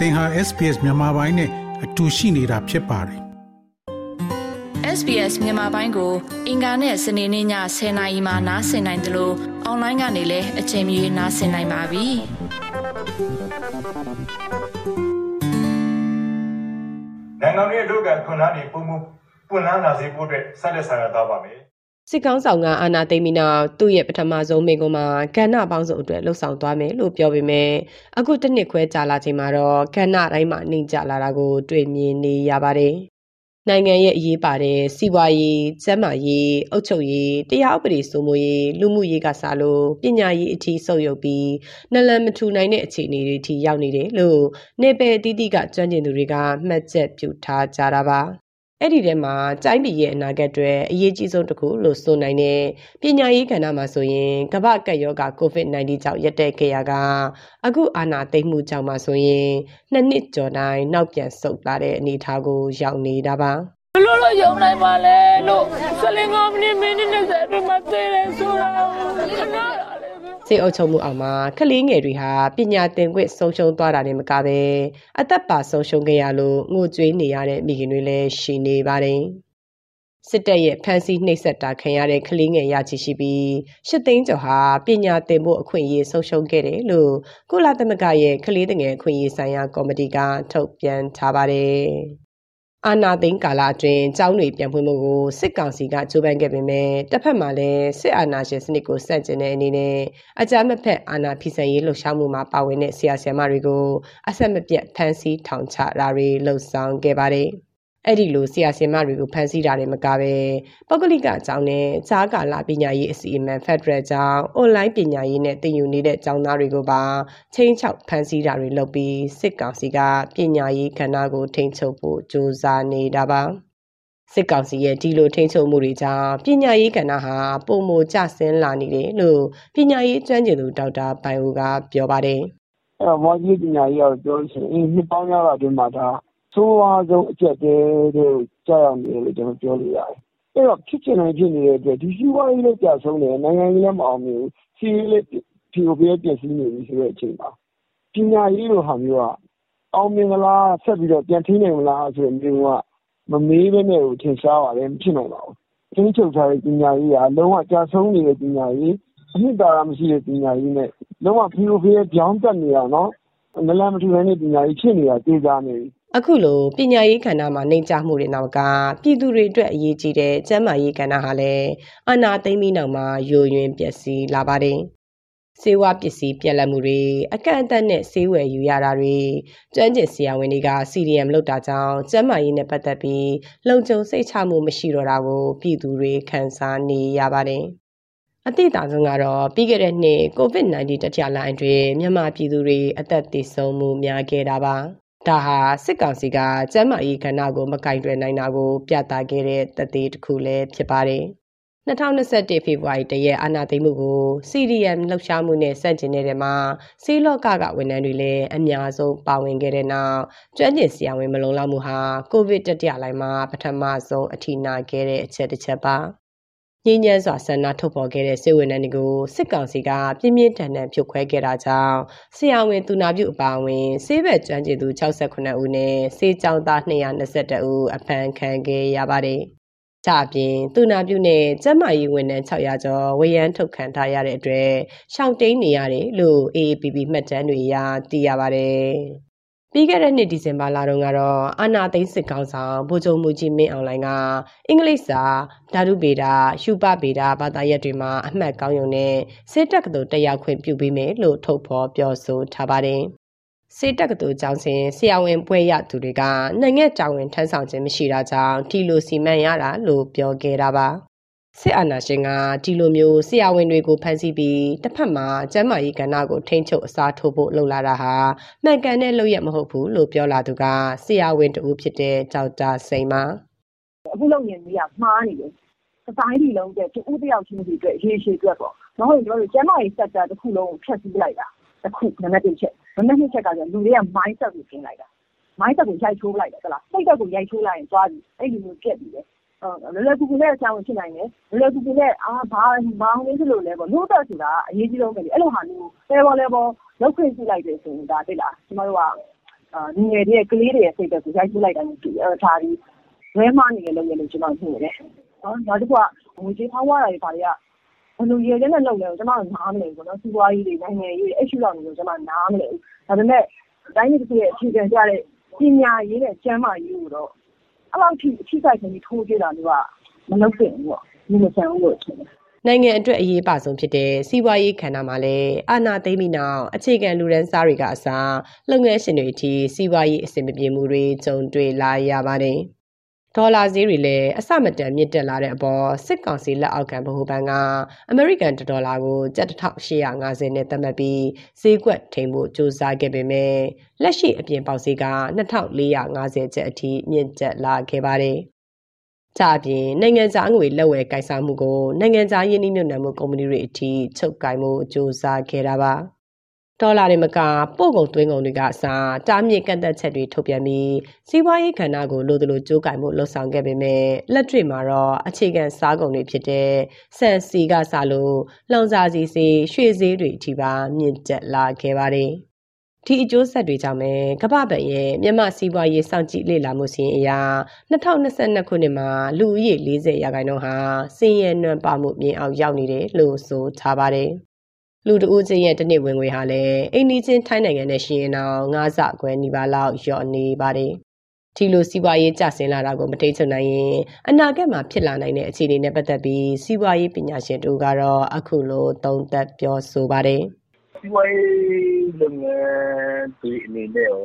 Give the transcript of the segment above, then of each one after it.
သင်ဟာ SPS မြန်မာပိုင်းနဲ့အတူရှိနေတာဖြစ်ပါတယ် SBS မြန်မာပိုင်းကို အင်ကာနဲ့စနေနေ့ည10:00နာရီမှနားဆင်နိုင်တယ်လို့အွန်လိုင်းကနေလည်းအချိန်မီနားဆင်နိုင်ပါပြီ။နိုင်ငံရဲ့လူကခွန်အားတွေပုံမှုပွင့်လန်းလာစေဖို့အတွက်ဆက်လက်ဆောင်ရွက်သွားပါမယ် စစ်ကောင်းဆောင်ကအာနာသိမ့်ပြီးနောက်သူ့ရဲ့ပထမဆုံးမိန့်ခွန်းမှာကဏ္ဍပေါင်းစုံအတွက်လှုပ်ဆောင်သွားမယ်လို့ပြောပေမဲ့အခုတစ်နှစ်ခွဲကြာလာချိန်မှာတော့ကဏ္ဍတိုင်းမှာနှိမ့်ကျလာတာကိုတွေ့မြင်နေရပါတယ်။နိုင်ငံရဲ့အရေးပါတဲ့စီးပွားရေး၊ကျန်းမာရေး၊အုပ်ချုပ်ရေး၊တရားဥပဒေစိုးမိုးရေး၊လူမှုရေးကစားလို့ပညာရေးအထိဆုပ်ယုပ်ပြီးနလန်မထူနိုင်တဲ့အခြေအနေတွေအထိရောက်နေတယ်လို့နေပယ်အသီးသီးကကျွမ်းကျင်သူတွေကမှတ်ချက်ပြုထားကြတာပါ။ အဲ့ဒီထဲမှာတိုင်းပြည်ရဲ့အနာဂတ်တွေအရေးကြီးဆုံးတစ်ခုလို့ဆိုနိုင်တဲ့ပညာရေးကဏ္ဍမှာဆိုရင်ကမ္ဘာကပ်ရောဂါ COVID-19 ကြောင့်ရပ်တန့်ခဲ့ရကအခုအာဏာသိမ်းမှုကြောင့်မှဆိုရင်နှစ်နှစ်ကျော်တိုင်းနောက်ပြန်ဆုတ်လာတဲ့အနေအထားကိုရောက်နေတာပါဘလို့လို့ယုံနိုင်ပါလဲလို့15မိနစ်မိနစ်20အတွင်းမှာသိတယ်ဆိုတာ ခဏစိတ်အုပ်ချုပ်မှုအောက်မှာကလေးငယ်တွေဟာပညာသင်ခွင့်ဆုံးရှုံးသွားတာနဲ့မကပဲအသက်ပါဆုံးရှုံးခဲ့ရလို့ငိုကြွေးနေရတဲ့မိခင်တွေလည်းရှိနေပါတယ်စစ်တပ်ရဲ့ဖမ်းဆီးနှိပ်စက်တာခံရတဲ့ကလေးငယ်ရချီရှိပြီးရှစ်သိန်းကျော်ဟာပညာသင်ဖို့အခွင့်အရေးဆုံးရှုံးခဲ့တယ်လို့ကုလသမဂ္ဂရဲ့ကလေးငယ်အခွင့်အရေးဆိုင်ရာကော်မတီကထုတ်ပြန်ထားပါတယ် အာနာသိန်းကာလအတွင်းကျောင်းတွေပြန်ဖွင့်ဖို့ကိုစစ်ကောင်စီကကြိုးပမ်းခဲ့ပေမဲ့တစ်ဖက်မှာလည်းစစ်အာဏာရှင်စနစ်ကိုစန့်ကျင်တဲ့အနေနဲ့အကြမ်းမဖက်အာဏာဖီဆန်ရေးလှုပ်ရှားမှုမှာပါဝင်တဲ့ဆရာဆရာမတွေကိုအဆက်မပြတ်ဖမ်းဆီးထောင်ချတာတွေလှုပ်ဆောင်ခဲ့ပါတယ်။ အဲ့ဒီလိုဆရာဆင်မတွေကိုဖန်ဆီးတာတွေမကပဲပုဂ္ဂလိကအကြောင်းနဲ့ဈာကာလပညာရေးအစီအမံ Federal ကျောင်းအွန်လိုင်းပညာရေးနဲ့သင်ယူနေတဲ့ကျောင်းသားတွေကိုပါချင်းချောက်ဖန်ဆီးတာတွေလုပ်ပြီးစစ်ကောင်စီကပညာရေးကဏ္ဍကိုထိန်းချုပ်ဖို့ကြိုးစားနေတာပါစစ်ကောင်စီရဲ့ဒီလိုထိန်းချုပ်မှုတွေကြောင့်ပညာရေးကဏ္ဍဟာပုံမကျဆင်းလာနေတယ်လို့ပညာရေးကျွမ်းကျင်သူဒေါက်တာပိုင်ဦးကပြောပါတယ်။အဲတော့မော်ကြီးပညာရေးကိုပြောလို့ရှိရင်နှစ်ပေါင်းများစွာအတွင်းမှာဒါ ဆိုးဝါးဆုံးအကျပ်အတည်းထဲကိုကျရောက်နေတယ်လို့ကျနော်ပြောလို့ရတယ်။အဲဒီတော့ဖြစ်ချင်တိုင်းဖြစ်နေတဲ့အတွက်ဒီစီးပွားရေးလည်းကျဆုံးတယ်၊နိုင်ငံရေးလည်းမအောင်မြင်ဘူး၊စစ်ရေးလည်းဖရိုဖရဲပျက်စီးနေပြီဆိုတဲ့အချိန်မှာပညာရေးလိုဟာမျိုးကအောင်မြင်မလား၊ဆက်ပြီးတော့ပြန်ထိန်းနိုင်မလားဆိုတဲ့မေးခွန်းကမမေးဘဲနဲ့ကိုထင်ရှားပါတယ်။မဖြစ်နိုင်ပါဘူး။ထိန်းချုပ်ထားတဲ့ပညာရေးဟာလုံးဝကျဆုံးနေတဲ့ပညာရေး၊အနှစ်သာရမရှိတဲ့ပညာရေးနဲ့လုံးဝဖရိုဖရဲပြောင်းတက်နေတာနလန်မထူနိုင်တဲ့ပညာရေးဖြစ်နေတာသေချာနေပြီ အခုလိုပညာရေးကဏ္ဍမှာနှိမ်ချမှုတွေနောက်ကပြည်သူတွေအတွက်အရေးကြီးတဲ့ကျန်းမာရေးကဏ္ဍဟာလည်းအနာသိမ့်ပြီးနောက်မှာယိုယွင်းပျက်စီးလာပါတယ်။စေဝါပစ္စည်းပြက်လက်မှုတွေအကန့်အသတ်နဲ့ဆေးဝယ်ယူရတာတွေကျွမ်းကျင်ဆရာဝန်တွေက CDM လုပ်တာကြောင့်ကျန်းမာရေးနဲ့ပတ်သက်ပြီးလုံခြုံစိတ်ချမှုမရှိတော့တာကိုပြည်သူတွေခံစားနေရပါတယ်။အတိအတာဆုံးကတော့ပြီးခဲ့တဲ့နှစ် COVID-19 တတိယလှိုင်းအတွင်းမြန်မာပြည်သူတွေအသက်သေဆုံးမှုများခဲ့တာပါ။ ဒါဟာစစ်ကောင်စီကကျန်းမာရေးကဏ္ဍကိုမကင်တွယ်နိုင်တာကို ပြသခဲ့တဲ့တသေးတစ်ခုလည်းဖြစ်ပါတယ်။2021ဖေဖော်ဝါရီတရက်အာဏာသိမ်းမှုကို CDM လှုပ်ရှားမှုနဲ့စန့်ကျင်နေတဲ့မှာစီးလော့ကကဝန်ထမ်းတွေလည်းအများဆုံးပါဝင်ခဲ့တဲ့နောက်ကျွမ်းကျင်ဆရာဝန်မလုံလောက်မှုဟာကိုဗစ်တတိယလိုင်းမှာပထမဆုံးအထိနာခဲ့တဲ့အချက်တစ်ချက်ပါ။ ငြိမ်းချမ်းစွာဆန္ဒထုတ်ဖော်ခဲ့တဲ့စစ်ဝန်ထမ်းတွေကိုစစ်ကောင်စီကပြင်းပြင်းထန်ထန်ဖြုတ်ခွဲခဲ့တာကြောင့်ဆရာဝန်သူနာပြုအပါအဝင်ဆေးဘက်ကျွမ်းကျင်သူ68ဦးနဲ့ဆေးကျောင်းသား222ဦးအဖမ်းခံခဲ့ရပါတယ်။ကြအပြင်သူနာပြုနဲ့ကျန်းမာရေးဝန်ထမ်း600ကျော်ဝရမ်းထုတ်ခံထားရတဲ့အတွက်ရှောင်တိန်နေရတယ်လို့ AAPP မှတ်တမ်းတွေအရသိရပါတယ်။ ပြီးခဲ့တဲ့နှစ်ဒီဇင်ဘာလတုန်းကတော့အာနာသိန်းစစ်ကောင်ဆောင်ဗိုလ်ချုပ်မူကြီးမင်းအောင်လှိုင်ကအင်္ဂလိပ်စာဓာတုဗေဒရှုပဗေဒဘာသာရပ်တွေမှာအမှတ်ကောင်းရုံနဲ့စစ်တပ်ကတော်တက်ခွင့်ပြုပေးမယ်လို့ထုတ်ဖော်ပြောဆိုထားပါတယ်။စေတက်ကတူကျောင်းစဉ်ဆရာဝန်ပွဲရသူတွေကနိုင်ငံ့တာဝန်ထမ်းဆောင်ခြင်းမရှိတာကြောင့်ဒီလိုစီမံရတာလို့ပြောခဲ့တာပါ စစ်အာဏာရှင်ကဒီလိုမျိုးဆရာဝန်တွေကိုဖမ်းဆီးပြီးတစ်ဖက်မှာကျန်းမာရေးကဏ္ဍကိုထိန်းချုပ်အစားထိုးဖို့လှုပ်လာတာဟာမှန်ကန်တဲ့လုပ်ရမဟုတ်ဘူးလို့ပြောလာသူကဆရာဝန်တူဖြစ်တဲ့ကြောက်တာစိန်ပါအခုလုပ်နေကြီးကမှားနေတယ်စတိုင်းဒီလုံးတဲ့တူတယောက်ချင်းစီအတွက်ရေးရှိအတွက်ပေါ့နောက်ရင်တို့ကျန်းမာရေး sector တစ်ခုလုံးကိုဖျက်ဆီးလိုက်တာတစ်ခုနံပါတ်1ချက်နံပါတ်2ချက်ကလူတွေက mindset ကိုပြင်လိုက်တာ mindset ကိုရိုက်ချိုးလိုက်တယ်ဟုတ်လားစိတ်ဓာတ်ကိုရိုက်ချိုးလိုက်ရင်သွားပြီအဲ့ဒီလိုပြက်ပြီးတယ် လွယ်လွယ်ကူကူနဲ့ ဆရာဝန်ဖြစ်နိုင်တယ် လွယ်လွယ်ကူကူနဲ့အာဘာမောင်လေးဖြစ်လို့လဲပေါ့ နို့တက်ဆိုတာ အရေးကြီးဆုံးပဲလေ အဲ့လိုဟာမျိုး level level လောက်ခွင့်ပြုလိုက်တယ်ဆိုရင်ဒါတိတ်လားကျမတို့က လူငယ်တွေရဲ့ ကလေးတွေရဲ့ စိတ်ဓာတ်ကို ရိုက်ကူးလိုက်တာမျိုးတွေ့တယ်။ဒါသည် လွဲမှားနေတဲ့ လုပ်ရပ်လို့ ကျမမြင်တယ်။နောက်တစ်ခုက ငွေကြေးဖောင်းပွတာတွေ ဘာတွေက ဘယ်လိုရည်ရွယ်ချက်နဲ့ လုပ်လဲကိုကျမတို့ နားမလည်ဘူးပေါ့နော်။စီးပွားရေးတွေ နိုင်ငံရေးတွေ အဲ့ရှုထောင့်တွေကို ကျမ နားမလည်ဘူး။ဒါပေမဲ့ တိုင်းပြည်တစ်ခုရဲ့ အခြေခံကျတဲ့ ပညာရေးနဲ့ ကျန်းမာရေးကိုတော့ အဲ့လောက်ထိအထိခိုက်ဆုံးပြီးထိုးကြတာမျိုးကမလုပ်သင့်ဘူးပေါ့။မမဆန်ဘူးလို့ထင်တယ်။နိုင်ငံအတွက်အရေးပါဆုံးဖြစ်တဲ့စီးပွားရေးခန္ဓာမှာလည်းအာဏာသိမ်းပြီးနောက်အခြေခံလူရန်စားတွေကအစားလုပ်ငန်းရှင်တွေအထိစီးပွားရေးအဆင်မပြေမှုတွေကြုံတွေ့လာရပါတယ်။ ဒေါ်လာဈေးတွေလည်းအဆမတန်မြင့်တက်လာတဲ့အပေါ်စစ်ကောင်စီလက်အောက်ခံဗဟိုဘဏ်ကအမေရိကန်ဒေါ်လာကို7850နဲ့သတ်မှတ်ပြီးဈေးကွက်ထိန်ဖို့ကြိုးစားခဲ့ပေမဲ့လက်ရှိအပြင်ပေါက်ဈေးက2450ကျပ်အထိမြင့်တက်လာခဲ့ပါတယ်။ကြအပြင်နိုင်ငံခြားငွေလက်ဝယ်ကိုင်ဆောင်မှုကိုနိုင်ငံခြားယင်းနှိမ့်ညွတ်နှံမှုကုမ္ပဏီတွေအထိချုပ်ကိုင်မှုကြိုးစားခဲ့တာပါ။ ဒေါ်လာတွေမကပို့ကုန်သွင်းကုန်တွေကအစားတားမြစ်ကန့်သက်ချက်တွေထုတ်ပြန်ပြီးစီးပွားရေးကဏ္ဍကိုလိုသလိုကြိုးကင်မှုလှုံ့ဆော်ခဲ့ပေမဲ့လက်တွေ့မှာတော့အခြေခံစားကုန်တွေဖြစ်တဲ့ဆန်စီကစားလို့လောင်စာစီစီရွှေဈေးတွေအထိပါမြင့်တက်လာခဲ့ပါတယ်ဒီအကျိုးဆက်တွေကြောင့်ပဲကမ္ဘာ့ဘဏ်ရဲ့မြန်မာစီးပွားရေးစောင့်ကြည့်လေ့လာမှုစီရင်အရ2022ခုနှစ်မှာလူဦးရေ40ရာခိုင်နှုန်းဟာစင်ရဲနွမ်းပါမှုမြင်အောင်ရောက်နေတယ်လို့ဆိုထားပါတယ်။ လူတဦးချင်းရဲ့တစ်နှစ်ဝင်ငွေဟာလည်းအိန္ဒိချင်းထိုင်းနိုင်ငံနဲ့ရှင်ရင်အောင်ငါးဆခွဲနီးပါးလောက်လျော့နေပါတယ်။ဒီလိုစီးပွားရေးကျဆင်းလာတာကိုမထိတ်ချုံနိုင်ရင်အနာဂတ်မှာဖြစ်လာနိုင်တဲ့အခြေအနေနဲ့ပတ်သက်ပြီးစီးပွားရေးပညာရှင်တို့ကတော့အခုလိုသုံးသပ်ပြောဆိုပါတယ်။စီးပွားရေးလုပ်ငန်းတွေအနေနဲ့ရော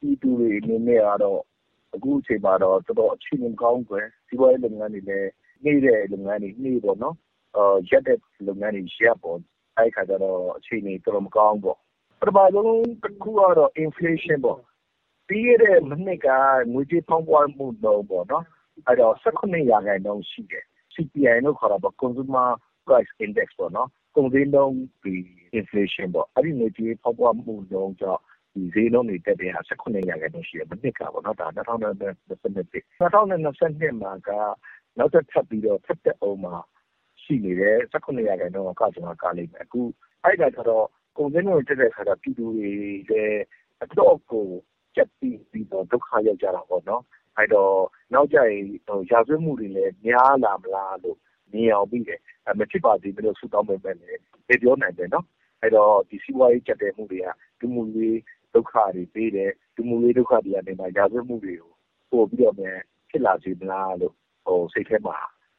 ပြည်သူတွေအနေနဲ့ကတော့အခုအချိန်မှာတော့တော်တော်အခြေအနေမကောင်းဘူးကွယ်စီးပွားရေးလုပ်ငန်းတွေလည်းနှေးတဲ့လုပ်ငန်းတွေနှေးပေါ့နော်အာရက်တဲ့လုပ်ငန်းတွေရက်ပေါ့ အဲ့ခါကျတော့ အခြေအနေ တော်တော်မကောင်းပေါ့ ပထမဆုံးတစ်ခုကတော့ inflation ပေါ့ ပြီးခဲ့တဲ့မနှစ်က ငွေကြေးဖောင်းပွားမှုနှုန်းပေါ့နော် အဲ့တော့18ရာခိုင်နှုန်းရှိတယ် CPI လို့ခေါ်တာပေါ့ consumer price index ပေါ့နော် ကုန်ဈေးနှုန်းဒီ inflation ပေါ့ အဲ့ဒီငွေကြေးဖောက်ပွားမှုနှုန်းကြောင့်ဒီဈေးနှုန်းတွေတက်တဲ့ဟာ18ရာခိုင်နှုန်းရှိတယ် မနှစ်ကပေါ့နော် ဒါ2021 2022မှာက နောက်တစ်ထပ်ပြီးတော့ ထပ်တက်အောင်မှာ ရှိနေတယ်18ရာခိုင်နှုန်းကကျွန်တော်ကားလိမ့်မယ် အခု အဲ့ဒါကျတော့ ကုန်ဈေးနှုန်းတက်တဲ့ခါကျ ပြည်သူတွေလည်း အတော့ကိုကြက်ပြီးပြီးတော့ ဒုက္ခရောက်ကြတာပေါ့နော် အဲ့တော့ နောက်ကြရင် ရာဇဝတ်မှုတွေလည်း များလာမလားလို့ မြင်အောင်ပြီးတယ် မဖြစ်ပါသေးဘူးလို့ ဆုတောင်းပေမဲ့လည်းပြေပြောနိုင်တယ်နော် အဲ့တော့ဒီစီးပွားရေးကြက်တဲ့မှုတွေကဒီမှုရေးဒုက္ခတွေပေးတယ်ဒီမှုရေးဒုက္ခတွေကနေမှရာဇဝတ်မှုတွေကို ပို့ပြီးတော့လည်းဖြစ်လာစေမလားလို့ဟိုစိတ်ထဲမှာ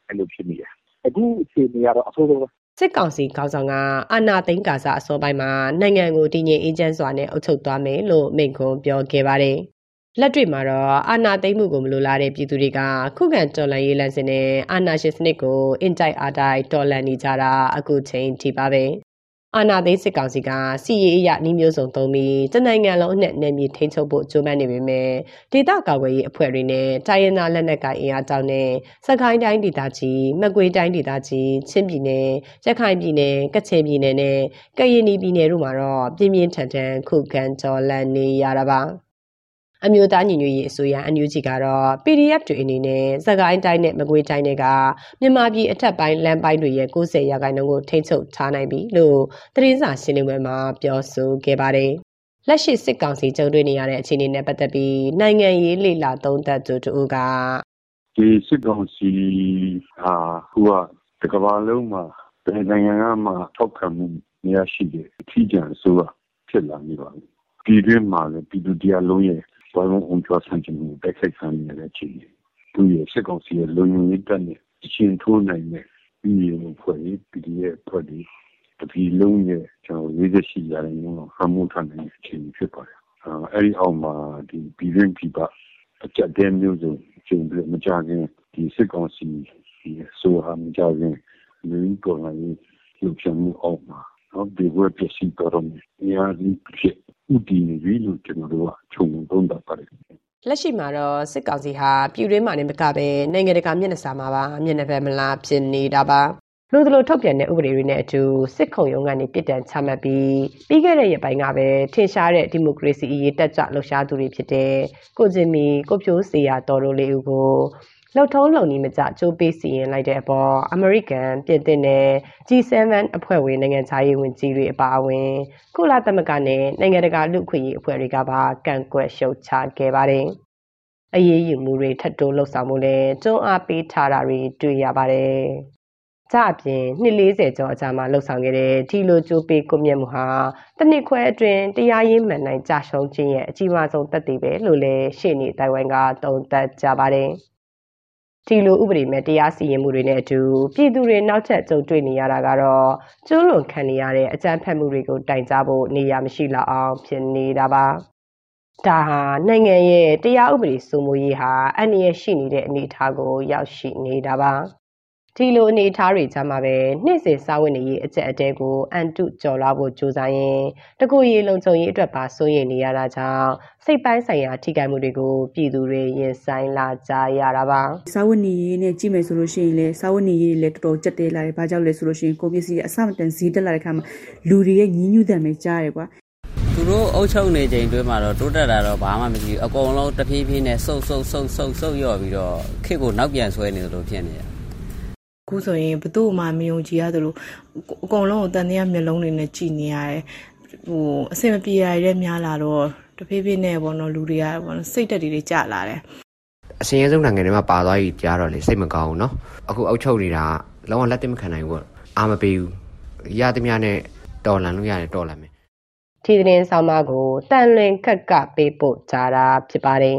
အဲ့လိုဖြစ်နေတယ် အခုအခြေအနေကတော့အဆိုးဆုံးပဲစစ်ကောင်စီခေါင်းဆောင်ကအာဏာသိမ်းကာစအစောပိုင်းမှာနိုင်ငံကိုတည်ငြိမ်အေးချမ်းစွာနဲ့အုပ်ချုပ်သွားမယ်လို့မိန့်ခွန်းပြောခဲ့ပါတယ်။လက်တွေ့မှာတော့အာဏာသိမ်းမှုကိုမလိုလားတဲ့ပြည်သူတွေကခုခံတော်လှန်ရေးလမ်းစဉ်နဲ့အာဏာရှင်စနစ်ကိုအင်တိုက်အားတိုက်တော်လှန်နေကြတာအခုချိန်ထိပါပဲ။ အာနာသိန်းစစ်ကောင်စီကစီရေးအရနှီးမျိုးစုံသုံးပြီးတနိုင်ငံလုံးအနှံ့နယ်မြေထိန်းချုပ်ဖို့ကြိုးပမ်းနေပေမဲ့ဒေသကာကွယ်ရေးအဖွဲ့တွေနဲ့တိုင်းရင်းသားလက်နက်ကိုင်အင်အားကြောင့်နဲ့စကိုင်းတိုင်းဒေသကြီးမကွေးတိုင်းဒေသကြီးချင်းပြည်နယ်ရခိုင်ပြည်နယ်ကချင်ပြည်နယ်နဲ့ကရင်ပြည်နယ်တို့မှာတော့ပြင်းပြင်းထန်ထန်ခုခံတော်လှန်နေရတာပါ အမျိုးသားညီညွတ်ရေးအစိုးရ NUG ကတော့ PDF တွေအနေနဲ့စကိုင်းတိုင်းနဲ့မကွေးတိုင်းတွေကမြန်မာပြည်အထက်ပိုင်းလမ်းပိုင်းတွေရဲ့90ရာခိုင်နှုန်းကိုထိန်းချုပ်ထားနိုင်ပြီလို့သတင်းစာရှင်းလင်းပွဲမှာပြောဆိုခဲ့ပါတယ်။လက်ရှိစစ်ကောင်စီကြုံတွေ့နေရတဲ့အခြေအနေနဲ့ပတ်သက်ပြီးနိုင်ငံရေးလေလာသုံးသပ်သူတို့ကဒီစစ်ကောင်စီဟာဟိုကတကဘာလုံးမှာနိုင်ငံကမှထောက်ခံမှုမရရှိတဲ့အထီးကျန်ဆိုတော့ဖြစ်လာနေပါပြီ။ပြည်တွင်းမှာလည်းပြည်သူတရားလုံးရဲ့ ဘာလို့အောင်ကျော်ဆန့်ကျင်မှုတိုက်ခိုက်ခံရတဲ့အခြေအနေသူရဲ့စစ်ကောင်စီရဲ့လုံခြုံရေးတပ်နဲ့ရှင်ထိုးနိုင်တဲ့ပြည်ရုံဖွဲ့ရေး PDF ဖွဲ့ပြီးတပြည်လုံးရဲ့ကျွန်တော်48ရာခိုင်နှုန်းဟမှုထနိုင်တဲ့အခြေအနေဖြစ်ပါတယ်။အဲဒီအောက်မှာဒီပြည်တွင်းပြည်ပအကြက်တဲမျိုးစုံကျုံပြီးမကြခင်ဒီစစ်ကောင်စီဒီဆိုဟာမကြခင်လူကောလာရေးလှုပ်ရှားမှုအောက်မှာ နော်ဒီဝက်ပစ္စည်းတော်မယ်။ညာဒီဖြစ်ဥတည်နေပြီလို့ကျွန်တော်တို့ကခြုံသုံးသပ်ပါတယ်လက်ရှိမှာတော့စစ်ကောင်စီဟာပြည်တွင်းမှာနေမကပဲနိုင်ငံတကာမျက်နှာစာမှာပါမျက်နှာဖက်မလားဖြစ်နေတာပါလို့တို့ထုတ်ပြန်တဲ့ဥပဒေတွေနဲ့အတူစစ်ခုံရုံးကနေပြစ်ဒဏ်ချမှတ်ပြီးပြီးခဲ့တဲ့ရက်ပိုင်းကပဲထင်ရှားတဲ့ဒီမိုကရေစီအရေးတက်ကြလှုပ်ရှားသူတွေဖြစ်တဲ့ကိုကျင်မီကိုဖြိုးစီယာတော်တို့လေးဦးကို လောက်ထုံးလုံနီးမကြကြိုးပေးစီရင်လိုက်တဲ့အပေါ်အမေရိကန်ပြင်သစ်နဲ့ G7 အဖွဲ့ဝင်နိုင်ငံခြားရေးဝန်ကြီးတွေအပါအဝင်ကုလသမဂ္ဂနဲ့နိုင်ငံတကာလူ့အခွင့်အရေးအဖွဲ့တွေကပါကန့်ကွက်ရှုတ်ချခဲ့ပါတယ်။အရေးယူမှုတွေထပ်တိုးလှုပ်ဆောင်မှုလည်းတွန်းအားပေးထားတာတွေတွေ့ရပါတယ်။ကြအပြင်နှစ်40ကျော်အကြာမှာလှုပ်ဆောင်ခဲ့တဲ့ဒီလိုကြိုးပေးကွမျက်မှုဟာတနစ်ခွဲအတွင်းတရားရေးမှန်နိုင်ကြရှုံးခြင်းရဲ့အကြီးမားဆုံးသက်သေပဲလို့လည်းရှေ့နေတိုင်ဝမ်ကသုံးသပ်ကြပါတယ်။ ဒီလိုဥပဒေမဲ့တရားစီရင်မှုတွေနဲ့အတူပြည်သူတွေနောက်ထပ်ကြုံတွေ့နေရတာကတော့ကျွလွန်ခံနေရတဲ့အကြမ်းဖက်မှုတွေကိုတိုင်ကြားဖို့နေရာမရှိလောက်အောင်ဖြစ်နေတာပါဒါဟာနိုင်ငံရဲ့တရားဥပဒေစိုးမိုးရေးဟာအန္တရာယ်ရှိနေတဲ့အနေအထားကိုရောက်ရှိနေတာပါ ဒီလိုအနေအထားတွေကြားမှာပဲနေ့စဉ်စာဝတ်နေရေးအကျက်အတဲကိုအန်တုကျော်လာဖို့ကြိုးစားရင်တကူရေလုံခြုံရေးအတွက်ပါစိုးရိမ်နေရတာကြောင့်စိတ်ပိုင်းဆိုင်ရာထိခိုက်မှုတွေကိုပြည်သူတွေရင်ဆိုင်လာကြရတာပါစာဝတ်နေရေးနဲ့ကြည့်မယ်ဆိုလို့ရှိရင်လည်းစာဝတ်နေရေးတွေလည်းတော်တော်ကြက်တဲလာတယ်။ဘာကြောင့်လဲဆိုလို့ရှိရင်ကိုပစ္စည်းအဆမတန်ဈေးတက်လာတဲ့ခါမှာလူတွေရဲ့ညီးညွတ်တယ်ပဲကြားရကွာသူတို့အုပ်ချုပ်နေချိန်တွင်းမှာတော့တိုးတက်တာတော့ဘာမှမရှိဘူးအကုန်လုံးတဖြည်းဖြည်းနဲ့စုပ်စုပ်စုပ်စုပ်စုပ်ရော့ပြီးတော့ခေတ်ကိုနောက်ပြန်ဆွဲနေသလိုဖြစ်နေတယ်အ ခုဆိုရင်ဘသူ့မှမယုံကြည်ရသလိုအကုန်လုံးကိုတန်တရားမျက်လုံးတွေနဲ့ကြည်နေရတယ်ဟိုအဆင်မပြေရတဲ့များလာတော့တဖြည်းဖြည်းနဲ့ပေါ့နော်လူတွေကပေါ့နော်စိတ်တက်တွေကြလာတယ် အစင်းရဲဆုံးနိုင်ငံတွေမှာပါသွားပြီကြားတော့လေစိတ်မကောင်းဘူးเนาะအခုအုပ်ချုပ်နေတာလုံးဝလက်တင်မခံနိုင်ဘူးပေါ့အာမပေးဘူးရသမျှနဲ့တော်လန်လို့ရတယ်တော်လန်မယ် ဒီသတင်းဆောင်မကိုတန်လွင်ခက်ကပေးပို့ကြတာဖြစ်ပါတယ်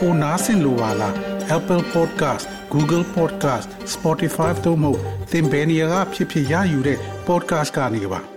ပိုနားဆင်လိုပါလား Apple Podcast Google Podcast Spotify တို့မှာသင်ပင်ရာဖြစ်ဖြစ်ရယူတဲ့ podcast ကနေပါ။